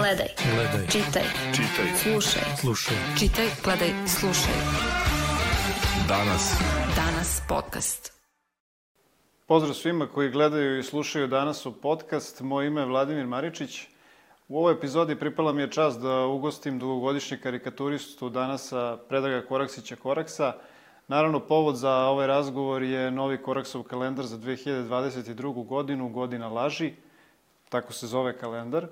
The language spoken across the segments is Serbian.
Gledaj. Gledaj. Čitaj. Čitaj. Slušaj. Slušaj. Čitaj, gledaj, slušaj. Danas. Danas podcast. Pozdrav svima koji gledaju i slušaju danas u podcast. Moje ime je Vladimir Maričić. U ovoj epizodi pripala mi je čast da ugostim dugogodišnji karikaturistu danasa Predraga Koraksića Koraksa. Naravno, povod za ovaj razgovor je novi Koraksov kalendar za 2022. godinu, Godina laži, tako se zove kalendar. Uh,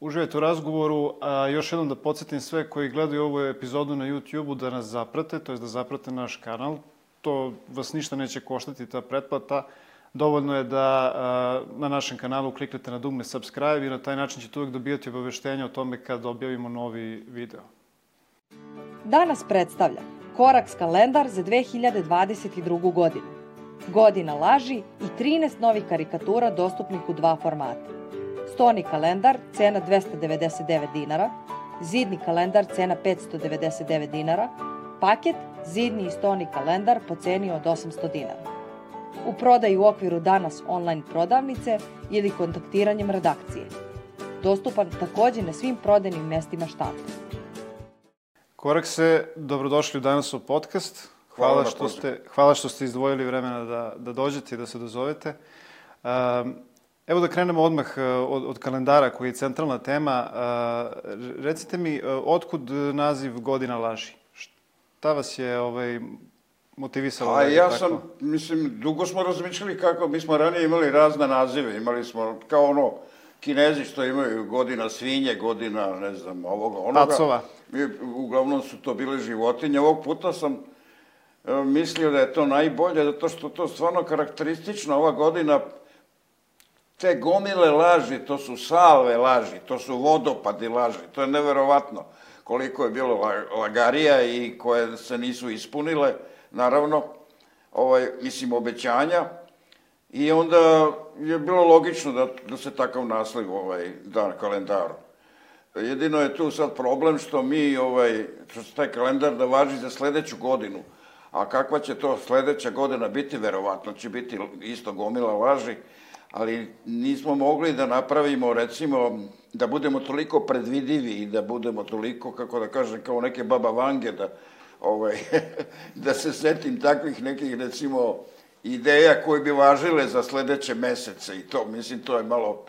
uživajte u razgovoru, a još jednom da podsjetim sve koji gledaju ovu epizodu na YouTube-u da nas zaprate, to je da zaprate naš kanal. To vas ništa neće koštati, ta pretplata. Dovoljno je da a, na našem kanalu kliknete na dugme subscribe i na taj način ćete uvek dobijati obaveštenja o tome kad objavimo novi video. Danas predstavlja Koraks kalendar za 2022. godinu. Godina laži i 13 novih karikatura dostupnih u dva formata. Stoni kalendar, cena 299 dinara, zidni kalendar, cena 599 dinara, paket, zidni i stoni kalendar po ceni od 800 dinara. U prodaju u okviru danas online prodavnice ili kontaktiranjem redakcije. Dostupan takođe na svim prodajnim mestima štampa. Korakse, dobrodošli u danas u podcast. Hvala, Hvala što ste, hvala što ste izdvojili vremena da, da dođete i da se dozovete. Um, evo da krenemo odmah uh, od, od kalendara koji je centralna tema. Uh, recite mi, uh, otkud naziv Godina laži? Šta vas je ovaj, motivisalo? A da je ja tako? sam, mislim, dugo smo razmišljali kako, mi smo ranije imali razne nazive, imali smo kao ono, kinezi što imaju godina svinje, godina, ne znam, ovoga, onoga. Pacova. Mi, uglavnom su to bile životinje. Ovog puta sam e, mislio da je to najbolje, zato što to stvarno karakteristično, ova godina, te gomile laži, to su salve laži, to su vodopadi laži, to je neverovatno koliko je bilo la- lagarija i koje se nisu ispunile, naravno, ovaj, mislim, obećanja, i onda je bilo logično da, da se takav naslov ovaj, da kalendaru. Jedino je tu sad problem što mi, ovaj, što se taj kalendar da važi za sledeću godinu, a kakva će to sledeća godina biti, verovatno će biti isto gomila laži, ali nismo mogli da napravimo, recimo, da budemo toliko predvidivi i da budemo toliko, kako da kažem, kao neke baba vange, da, ovaj, da se setim takvih nekih, recimo, ideja koje bi važile za sledeće mesece i to, mislim, to je malo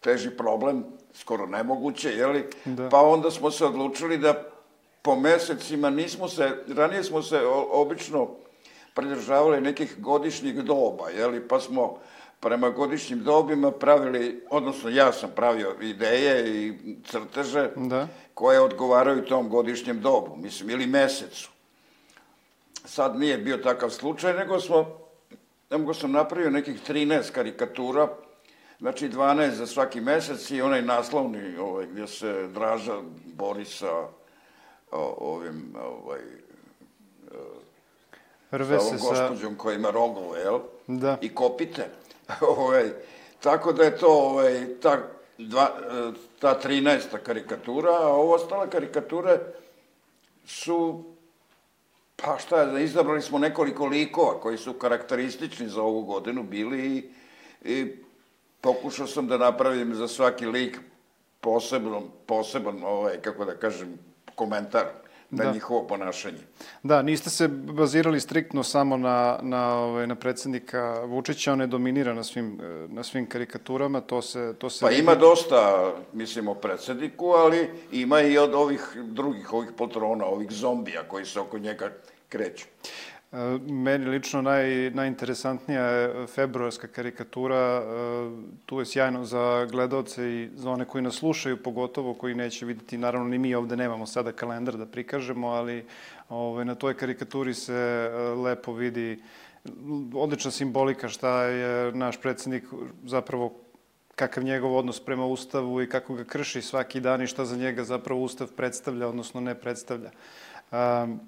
teži problem, skoro nemoguće, jeli? Da. Pa onda smo se odlučili da po mesecima nismo se, ranije smo se o- obično pridržavali nekih godišnjih doba, jeli? Pa smo prema godišnjim dobima pravili, odnosno ja sam pravio ideje i crteže Da. koje odgovaraju tom godišnjem dobu, mislim, ili mesecu. Sad nije bio takav slučaj, nego smo, nego sam napravio nekih 13 karikatura, znači 12 za svaki mesec i onaj naslovni ovaj, gdje se Draža bori sa o, ovim, ovaj, Rve sa se ovom sa... gospođom koja ima rogove, jel? Da. I kopite. ovaj, tako da je to ovaj, ta, dva, e, ta 13. karikatura, a ovo ostale karikature su Pa šta je, izabrali smo nekoliko likova koji su karakteristični za ovu godinu bili i, i pokušao sam da napravim za svaki lik posebno, poseban, ovaj, kako da kažem, komentar na Da. njihovo ponašanje. Da, niste se bazirali striktno samo na, na, ovaj, na predsednika Vučića, on je dominira na svim, na svim karikaturama, to se, to se Pa vidi. ima dosta, mislim, o predsjedniku, ali ima i od ovih drugih, ovih poltrona, ovih zombija koji se oko njega kreću. Meni lično naj, najinteresantnija je februarska karikatura. e, Tu je sjajno za gledalce i za one koji nas slušaju, pogotovo koji neće videti, naravno ni mi ovde nemamo sada kalendar da prikažemo, ali ovaj, na toj karikaturi se e, lepo vidi odlična simbolika šta je naš predsednik zapravo kakav njegov odnos prema Ustavu i kako ga krši svaki dan i šta za njega zapravo Ustav predstavlja, odnosno ne predstavlja. Um,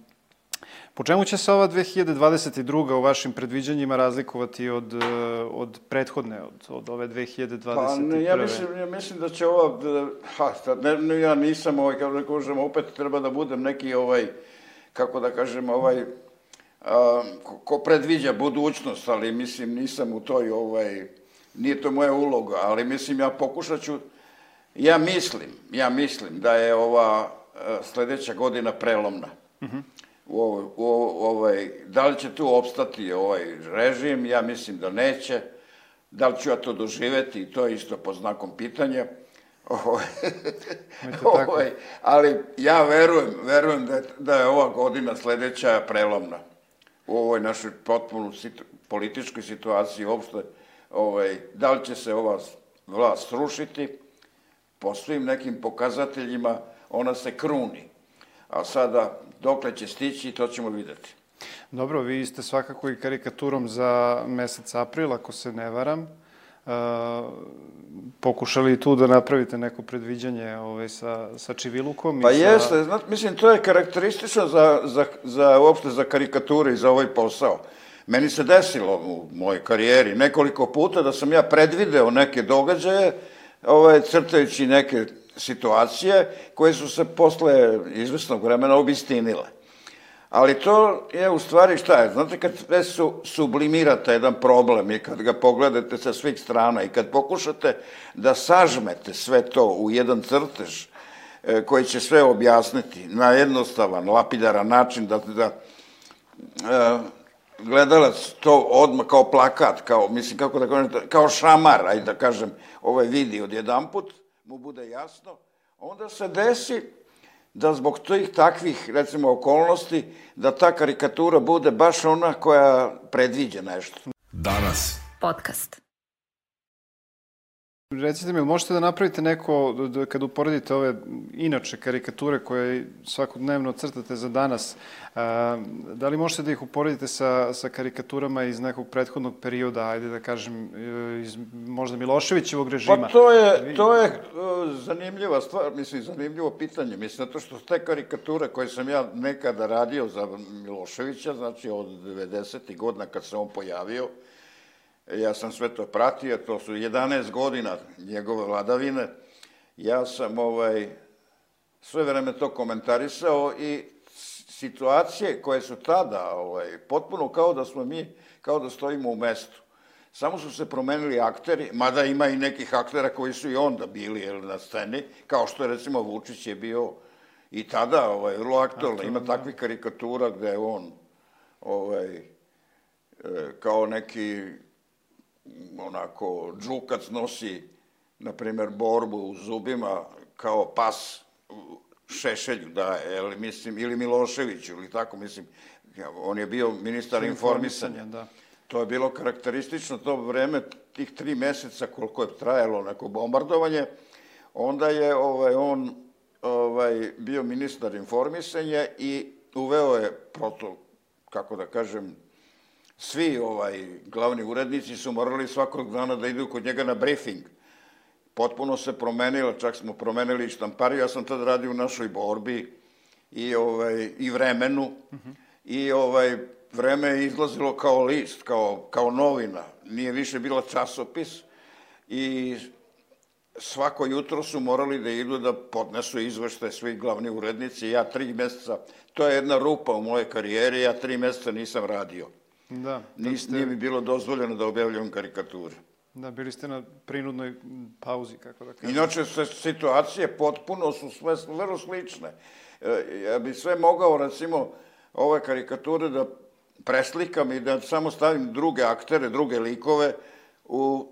Po čemu će se ova 2022. u vašim predviđanjima razlikovati od, e, od prethodne, od, od ove 2021. Pa ne, ja mislim, ja mislim da će ova, da, ha, sad, ne, ne, ja nisam ovaj, kako da kažem, opet treba da budem neki ovaj, kako da kažem, ovaj, a, ko, predviđa budućnost, ali mislim nisam u toj, ovaj, nije to moja uloga, ali mislim ja pokušat ću Ja mislim, ja mislim da je ova e, sledeća godina prelomna. U, ovoj- u, ovo- ovaj, da li će tu opstati ovaj režim? Ja mislim da neće. Da li ću ja to doživeti? To je isto pod znakom pitanja. Ovaj, ovaj, ali ja verujem, verujem da je, da je ova godina sledeća prelomna u ovoj našoj potpuno situ, političkoj situaciji uopšte. Ovaj, da li će se ova vlast srušiti? po svim nekim pokazateljima ona se kruni. A sada, dokle će stići, to ćemo videti. Dobro, vi ste svakako i karikaturom za mesec april, ako se ne varam. E, pokušali i tu da napravite neko predviđanje ovaj, sa, sa Čivilukom. i Pa sa... jeste, znate, mislim, to je karakteristično za, za, za, uopšte za karikature i za ovaj posao. Meni se desilo u mojoj karijeri nekoliko puta da sam ja predvideo neke događaje, ovaj, crtajući neke situacije koje su se posle izvesnog vremena obistinile. Ali to je u stvari šta je? Znate, kad sve su, sublimirate jedan problem i kad ga pogledate sa svih strana i kad pokušate da sažmete sve to u jedan crtež e, koji će sve objasniti na jednostavan, lapidaran način, da, da e, gledalac to odmah kao plakat, kao, mislim, kako da kažem, kao šamar, ajde da kažem, ovaj vidi odjedanput, mu bude jasno, onda se desi da zbog tih takvih, recimo, okolnosti, da ta karikatura bude baš ona koja predviđa nešto. Danas. Podcast. Recite mi, možete da napravite neko, d- d- kad uporedite ove inače karikature koje svakodnevno crtate za danas, da li možete da ih uporedite sa, sa karikaturama iz nekog prethodnog perioda, ajde da kažem, e, iz možda Miloševićevog režima? Pa to je, Vi- to je e, zanimljiva stvar, mislim, zanimljivo pitanje. Mislim, zato što te karikature koje sam ja nekada radio za Miloševića, znači od 90. godina kad se on pojavio, ja sam sve to pratio, to su 11 godina njegove vladavine, ja sam ovaj, sve vreme to komentarisao i situacije koje su tada ovaj, potpuno kao da smo mi, kao da stojimo u mestu. Samo su se promenili akteri, mada ima i nekih aktera koji su i onda bili jel, na sceni, kao što je recimo Vučić je bio i tada ovaj, vrlo aktualno. Ima takvih karikatura gde je on ovaj, e, kao neki onako džukac nosi, na primer, borbu u zubima kao pas Šešelju, da, ili, mislim, ili Miloševiću, ili tako, mislim, on je bio ministar informisanja. Da. To je bilo karakteristično to vreme, tih tri meseca koliko je trajalo neko bombardovanje, onda je ovaj, on ovaj, bio ministar informisanja i uveo je proto, kako da kažem, svi ovaj glavni urednici su morali svakog dana da idu kod njega na briefing. Potpuno se promenilo, čak smo promenili štampariju, ja sam tad radio u našoj borbi i, ovaj, i vremenu i ovaj, vreme je izlazilo kao list, kao, kao novina, nije više bila časopis i svako jutro su morali da idu da podnesu izvešte svi glavni urednici. Ja tri meseca, to je jedna rupa u mojoj karijeri, ja tri meseca nisam radio. Da, Nis, nije mi bilo dozvoljeno da objavljam karikature. da, bili ste na prinudnoj pauzi, kako da kažem. Inače, se situacije potpuno su sve vrlo slične. E, Ja bi sve mogao, recimo, ove karikature da preslikam i da samo stavim druge aktere, druge likove, u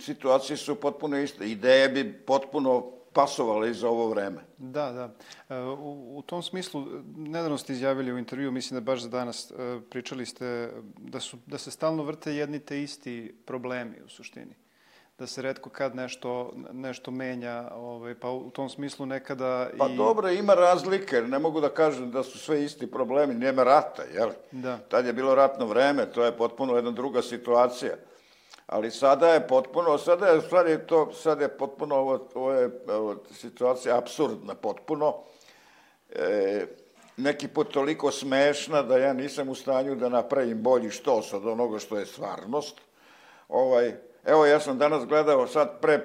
situacije su potpuno iste. Ideje bi potpuno pasovale i za ovo vreme. Da, da. E, U, u tom smislu, nedavno ste izjavili u intervju, mislim da baš za danas e, pričali ste da, su, da se stalno vrte jedni te isti problemi u suštini. Da se redko kad nešto, nešto menja, ovaj, pa u tom smislu nekada Pa i... dobro, ima razlike, ne mogu da kažem da su sve isti problemi, nema rata, jel? Da. Tad je bilo ratno vreme, to je potpuno jedna druga situacija. Ali sada je potpuno, sada je stvari to, sada je potpuno, ovo, ovo je ovo, situacija absurdna potpuno. E, neki put toliko smešna da ja nisam u stanju da napravim bolji štos od onoga što je stvarnost. Ovaj, evo, ja sam danas gledao sad pre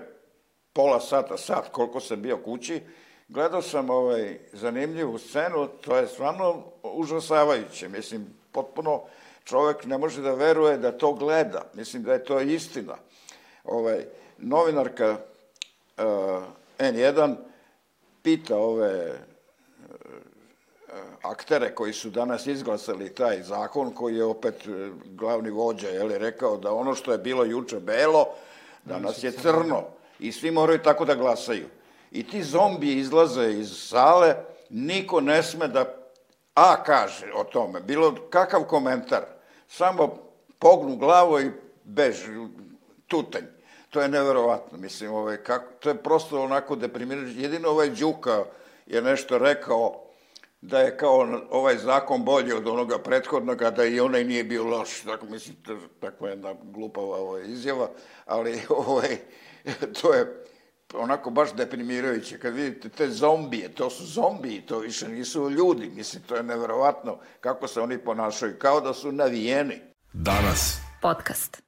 pola sata, sat koliko sam bio kući, gledao sam ovaj, zanimljivu scenu, to je stvarno užasavajuće, mislim, potpuno čovek ne može da veruje da to gleda, mislim da je to istina. Ovaj, novinarka uh, N1 pita ove e, aktere koji su danas izglasali taj zakon, koji je opet e, glavni vođa, je li, rekao da ono što je bilo juče belo, danas je crno. I svi moraju tako da glasaju. I ti zombiji izlaze iz sale, niko ne sme da A kaže o tome, bilo kakav komentar, samo pognu glavu i bež, tutanj. To je neverovatno, mislim, ovaj, kako, to je prosto onako deprimirajuće. Jedino ovaj Đuka je nešto rekao da je kao ovaj zakon bolji od onoga prethodnog, a da i onaj nije bio loš. Tako, mislim, takva jedna glupava ovaj, izjava, ali ovaj, to je onako baš deprimirajuće. Kad vidite te zombije, to su zombiji, to više nisu ljudi. Mislim, to je neverovatno kako se oni ponašaju, kao da su navijeni. Danas. Podcast.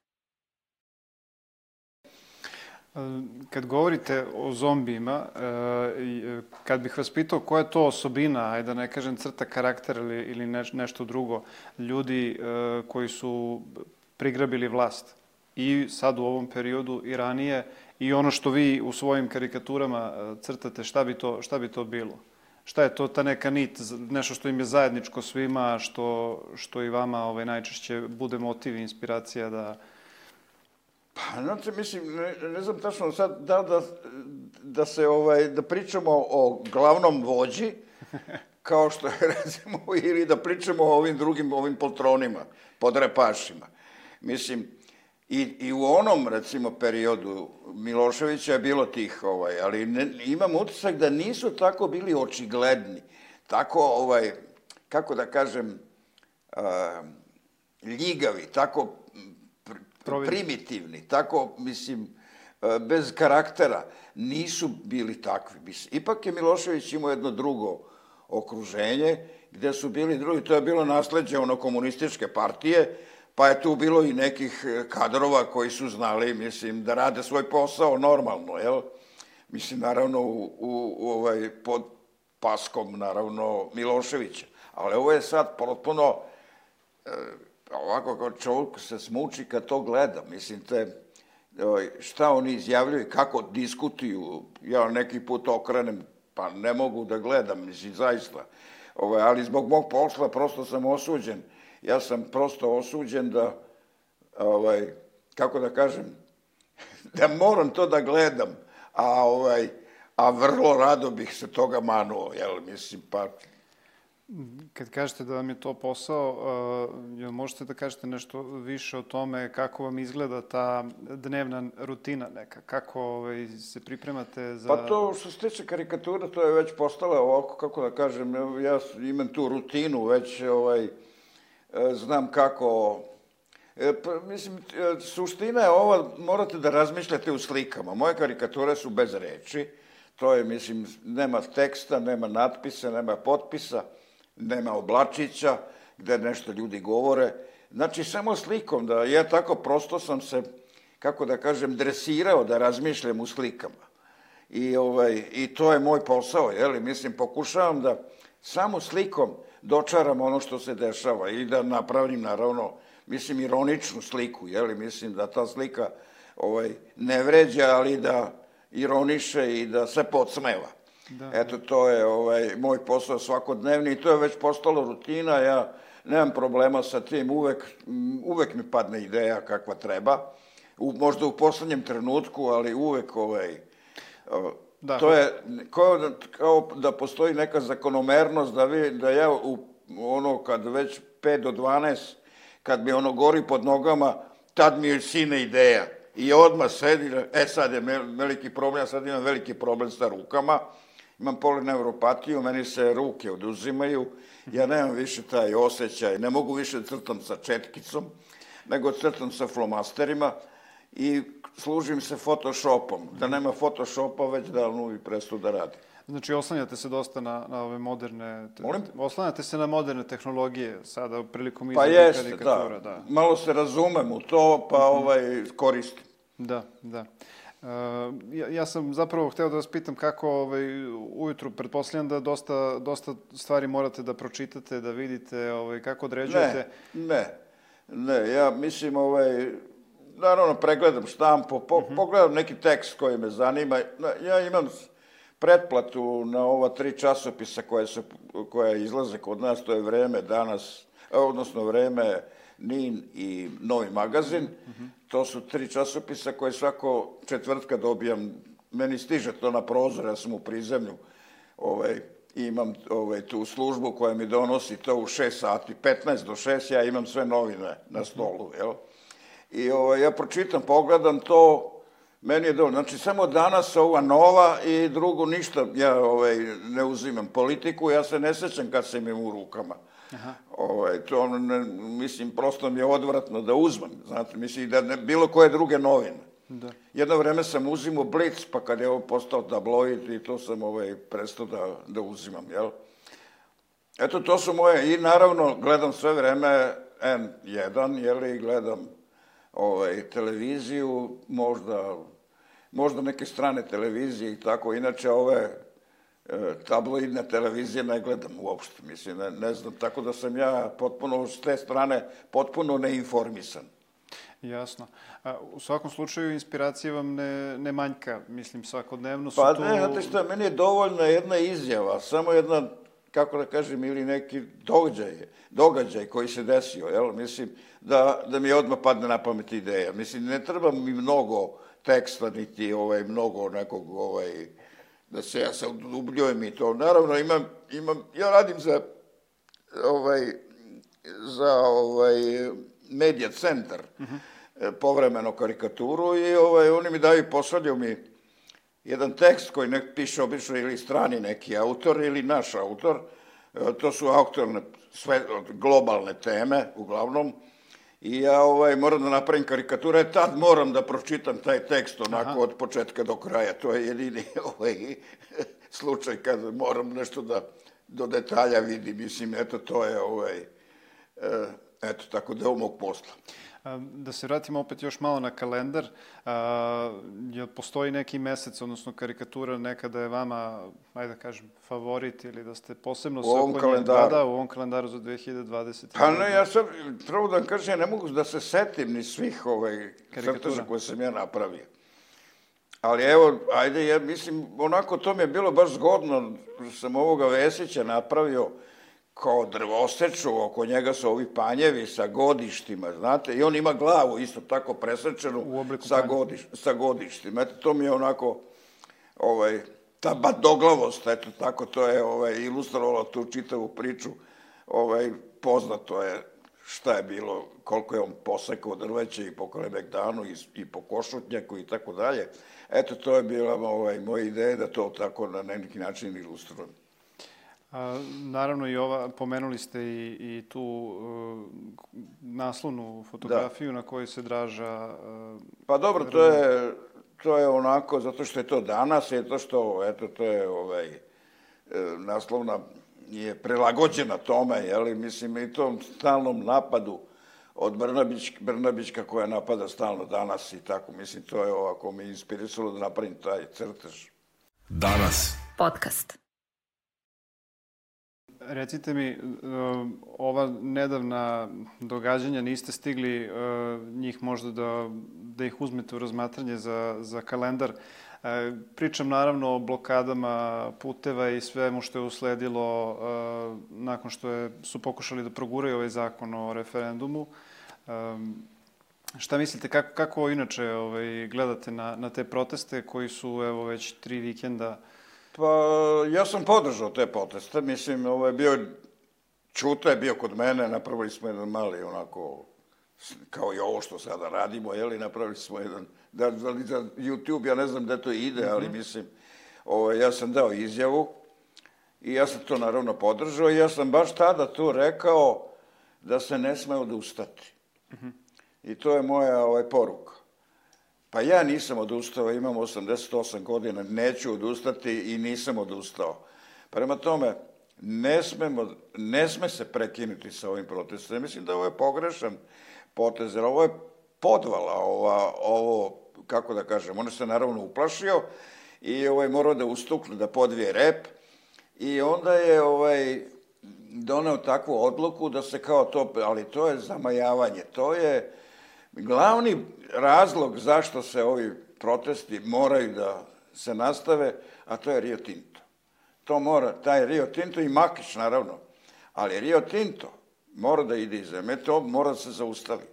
Kad govorite o zombijima, e, e, kad bih vas pitao koja je to osobina, ajde da ne kažem crta karakter ili, ili nešto drugo, ljudi e, koji su prigrabili vlast i sad u ovom periodu i ranije i ono što vi u svojim karikaturama crtate, šta bi to, šta bi to bilo? Šta je to ta neka nit, nešto što im je zajedničko svima, što, što i vama ovaj, najčešće bude motiv i inspiracija da, Pa, znači, mislim, ne, ne znam tačno sad da, da, da se, ovaj, da pričamo o glavnom vođi, kao što je, recimo, ili da pričamo o ovim drugim, ovim poltronima, podrepašima. Mislim, i, i u onom, recimo, periodu Miloševića je bilo tih, ovaj, ali ne, imam utisak da nisu tako bili očigledni, tako, ovaj, kako da kažem, uh, ljigavi, tako primitivni, tako, mislim, bez karaktera, nisu bili takvi. Ipak je Milošević imao jedno drugo okruženje, gde su bili drugi, to je bilo nasledđe ono komunističke partije, pa je tu bilo i nekih e, kadrova koji su znali, mislim, da rade svoj posao normalno, jel? Mislim, naravno, u, u, u ovaj, pod paskom, naravno, Miloševića. Ali ovo je sad potpuno, e, ovako kao čovjek se smuči kad to gleda. Mislim, te, ovaj, šta oni izjavljaju, kako diskutuju, ja neki put okrenem, pa ne mogu da gledam, mislim, zaista. Ovaj, ali zbog mog posla prosto sam osuđen. Ja sam prosto osuđen da, ovaj, kako da kažem, da moram to da gledam, a ovaj, a vrlo rado bih se toga manuo, jel, mislim, pa Kad kažete da vam je to posao, uh, jel možete da kažete nešto više o tome kako vam izgleda ta dnevna rutina neka? Kako ovaj, se pripremate za... Pa to što se tiče karikatura, to je već postala ovako, kako da kažem, ja imam tu rutinu već, ovaj, e, znam kako... E, pa, mislim, e, suština je ova, morate da razmišljate u slikama. Moje karikature su bez reči, to je, mislim, nema teksta, nema natpisa, nema potpisa, nema oblačića, gde nešto ljudi govore. Znači, samo slikom, da ja tako prosto sam se, kako da kažem, dresirao da razmišljam u slikama. I, ovaj, I to je moj posao, jeli? Mislim, pokušavam da samo slikom dočaram ono što se dešava i da napravim, naravno, mislim, ironičnu sliku, jeli? Mislim da ta slika ovaj, ne vređa, ali da ironiše i da se podsmeva. Da. Eto, to je ovaj, moj posao svakodnevni i to je već postalo rutina. Ja nemam problema sa tim, uvek, uvek mi padne ideja kakva treba. U, možda u poslednjem trenutku, ali uvek ovaj, Da. To je kao da, kao da postoji neka zakonomernost da, vi, da ja u, ono kad već 5 do 12, kad mi ono gori pod nogama, tad mi je sine ideja. I odmah sedi, e sad je veliki problem, sad imam veliki problem sa rukama, imam polineuropatiju, meni se ruke oduzimaju, ja nemam više taj osjećaj, ne mogu više crtam sa četkicom, nego crtam sa flomasterima i služim se Photoshopom. Da nema Photoshopa, već davno bi prestu da radi. Znači, oslanjate se dosta na, na ove moderne... Molim? Oslanjate se na moderne tehnologije sada prilikom pa izrade pa karikatura. Da. da. Malo se razumem u to, pa ovaj, koristim. Da, da. Uh, ja, ja sam zapravo hteo da vas pitam kako ovaj, ujutru, pretpostavljam da dosta, dosta stvari morate da pročitate, da vidite, ovaj, kako određujete. Ne, ne, ne, ja mislim, ovaj, naravno pregledam štampu, po, mhm. -huh. pogledam neki tekst koji me zanima. Ja imam pretplatu na ova tri časopisa koje, se, koje izlaze kod nas, to je vreme danas, odnosno vreme NIN i Novi magazin. Mm -hmm. To su tri časopisa koje svako četvrtka dobijam. Meni stiže to na prozor, ja sam u prizemlju. Ovaj, imam ovaj, tu službu koja mi donosi to u 6 sati, 15 do 6, ja imam sve novine na stolu, jel? I ovaj, ja pročitam, pogledam to, meni je dovoljno. Znači, samo danas ova nova i drugo ništa, ja ovaj, ne uzimam politiku, ja se ne sećam kad sam im u rukama. Aha. Ovaj, to, ne, mislim, prosto mi je odvratno da uzmem, znate, mislim, da ne, bilo koje druge novine. Da. Jedno vreme sam uzimao Blitz, pa kad je ovo postao tabloid i to sam ovaj, prestao da, da uzimam, jel? Eto, to su moje, i naravno gledam sve vreme N1, jel, i gledam ovaj, televiziju, možda, možda neke strane televizije i tako, inače ove e, tabloidne televizije ne gledam uopšte, mislim, ne, ne znam, tako da sam ja potpuno s te strane potpuno neinformisan. Jasno. A, u svakom slučaju, inspiracija vam ne, ne manjka, mislim, svakodnevno su pa, tu... Pa ne, znate šta, meni je dovoljna jedna izjava, samo jedna, kako da kažem, ili neki događaj, događaj koji se desio, jel? Mislim, da, da mi odmah padne na pamet ideja. Mislim, ne treba mi mnogo teksta, niti ovaj, mnogo nekog, ovaj, da se ja sad udubljujem i to. Naravno, imam, imam, ja radim za, ovaj, za, ovaj, medija centar, uh -huh. povremeno karikaturu i ovaj, oni mi daju, pošalju mi jedan tekst koji ne piše obično ili strani neki autor ili naš autor, e, to su aktualne sve globalne teme uglavnom i ja ovaj moram da napravim karikature, tad moram da pročitam taj tekst onako Aha. od početka do kraja. To je jedini ovaj slučaj kad moram nešto da do detalja vidim. Mislim, eto, to je ovaj, e, Eto, tako da je mog posla. Da se vratimo opet još malo na kalendar. Jel postoji neki mesec, odnosno karikatura nekada je vama, ajde da kažem, favorit ili da ste posebno kalendaru? Da, da, u ovom kalendaru za 2020. Pa ne, ja sam, pravo da kažem, ne mogu da se setim ni svih ovaj, crteža koje sam ja napravio. Ali evo, ajde, ja mislim, onako to mi je bilo baš zgodno, sam ovoga Vesića napravio, kao drvoseču, oko njega su ovi panjevi sa godištima, znate, i on ima glavu isto tako presečenu sa, godiš, sa godištima. Eto, to mi je onako, ovaj, ta badoglavost, eto, tako to je ovaj, ilustrovalo tu čitavu priču, ovaj, poznato je šta je bilo, koliko je on posekao drveće i po Kalebegdanu i, i po Košutnjaku i tako dalje. Eto, to je bila ovaj, moja ideja da to tako na neki način ilustrujem. A, naravno i ova, pomenuli ste i, i tu uh, naslovnu fotografiju da. na kojoj se draža... Uh, pa dobro, to je, to je onako, zato što je to danas, je to što, eto, to je ovaj, e, naslovna je prelagođena tome, jeli, mislim, i tom stalnom napadu od Brnabić, Brnabićka koja napada stalno danas i tako, mislim, to je ovako mi inspirisalo da napravim taj crtež. Danas. Podcast recite mi, uh, ova nedavna događanja, niste stigli uh, njih možda da, da ih uzmete u razmatranje za, za kalendar. Uh, pričam naravno o blokadama puteva i svemu što je usledilo nakon što je, su pokušali da proguraju ovaj zakon o referendumu. Um, Šta mislite, kako, kako inače ovaj, gledate na, na te proteste koji su evo već tri vikenda uh, Pa, ja sam podržao te proteste. Mislim, ovo je bio, Čuta je bio kod mene, napravili smo jedan mali, onako, kao i ovo što sada radimo, jeli, napravili smo jedan, da, da za YouTube, ja ne znam gde to ide, ali -hmm. mislim, ovo, ja sam dao izjavu i ja sam to naravno podržao i ja sam baš tada tu rekao da se ne sme odustati. Mm -hmm. I to je moja ovaj, poruka. Pa ja nisam odustao, imam 88 godina, neću odustati i nisam odustao. Prema tome, ne, smemo, ne sme se prekinuti sa ovim protestom. Mislim da ovo je pogrešan potez, jer ovo je podvala, ova, ovo, kako da kažem, on se naravno uplašio i ovaj morao da ustukne, da podvije rep i onda je ovaj doneo takvu odluku da se kao to, ali to je zamajavanje, to je Glavni razlog zašto se ovi protesti moraju da se nastave, a to je Rio Tinto. To mora, taj Rio Tinto i Makić, naravno, ali Rio Tinto mora da ide iz zemlje, to mora da se zaustavi.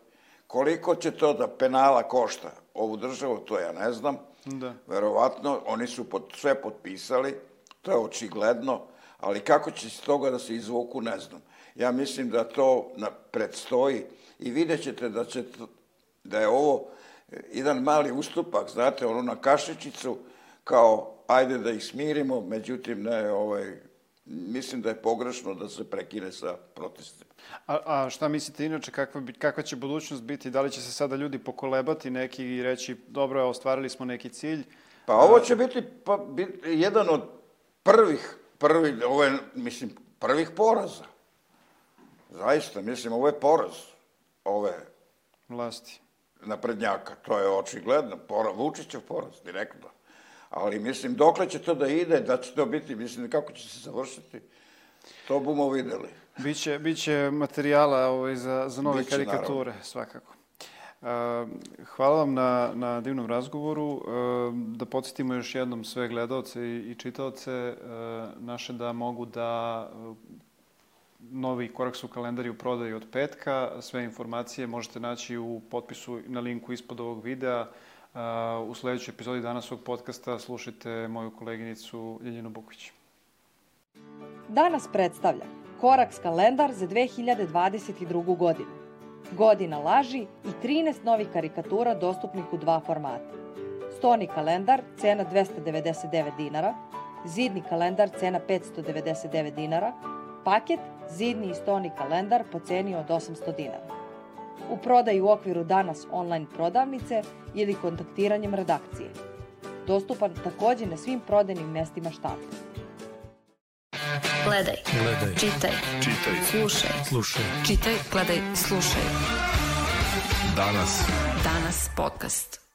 Koliko će to da penala košta ovu državu, to ja ne znam. Da. Verovatno, oni su pot, sve potpisali, to je očigledno, ali kako će iz toga da se izvuku, ne znam. Ja mislim da to na, predstoji i vidjet ćete da, će, da je ovo jedan mali ustupak, znate, ono na kašičicu, kao ajde da ih smirimo, međutim ne, ovaj, mislim da je pogrešno da se prekine sa protestima. A, a šta mislite inače, kakva, bi, kakva će budućnost biti? Da li će se sada ljudi pokolebati neki i reći, dobro, ostvarili smo neki cilj? Pa ovo će biti pa, biti jedan od prvih, prvi, ovo je, mislim, prvih poraza. Zaista, mislim, ovo je poraz ove Vlasti. Naprednjaka. To je očigledno. Pora, Vučićev poraz, direktno. Ali, mislim, dokle će to da ide, da će to biti, mislim, kako će se završiti, to bumo videli. Biće, biće materijala ovaj, za, za nove Biće, karikature, naravno. svakako. Uh, hvala vam na, na divnom razgovoru. Uh, da podsjetimo još jednom sve gledalce i, i čitaoce uh, naše da mogu da novi korak su kalendari u prodaju od petka. Sve informacije možete naći u potpisu na linku ispod ovog videa. Uh, u sledećoj epizodi danas ovog podcasta slušajte moju koleginicu Ljeljinu Buković. Danas predstavlja Koraks kalendar za 2022. godinu. Godina laži i 13 novih karikatura dostupnih u dva formata. Stoni kalendar, cena 299 dinara, zidni kalendar, cena 599 dinara, paket, zidni i stoni kalendar po ceni od 800 dinara. U prodaju u okviru danas online prodavnice ili kontaktiranjem redakcije. Dostupan takođe na svim prodajnim mestima štampe. Gledaj, Gledaj, čitaj, čitaj, slušaj. slušaj. Čitaj, gledaj, slušaj. Danas. Danas podcast.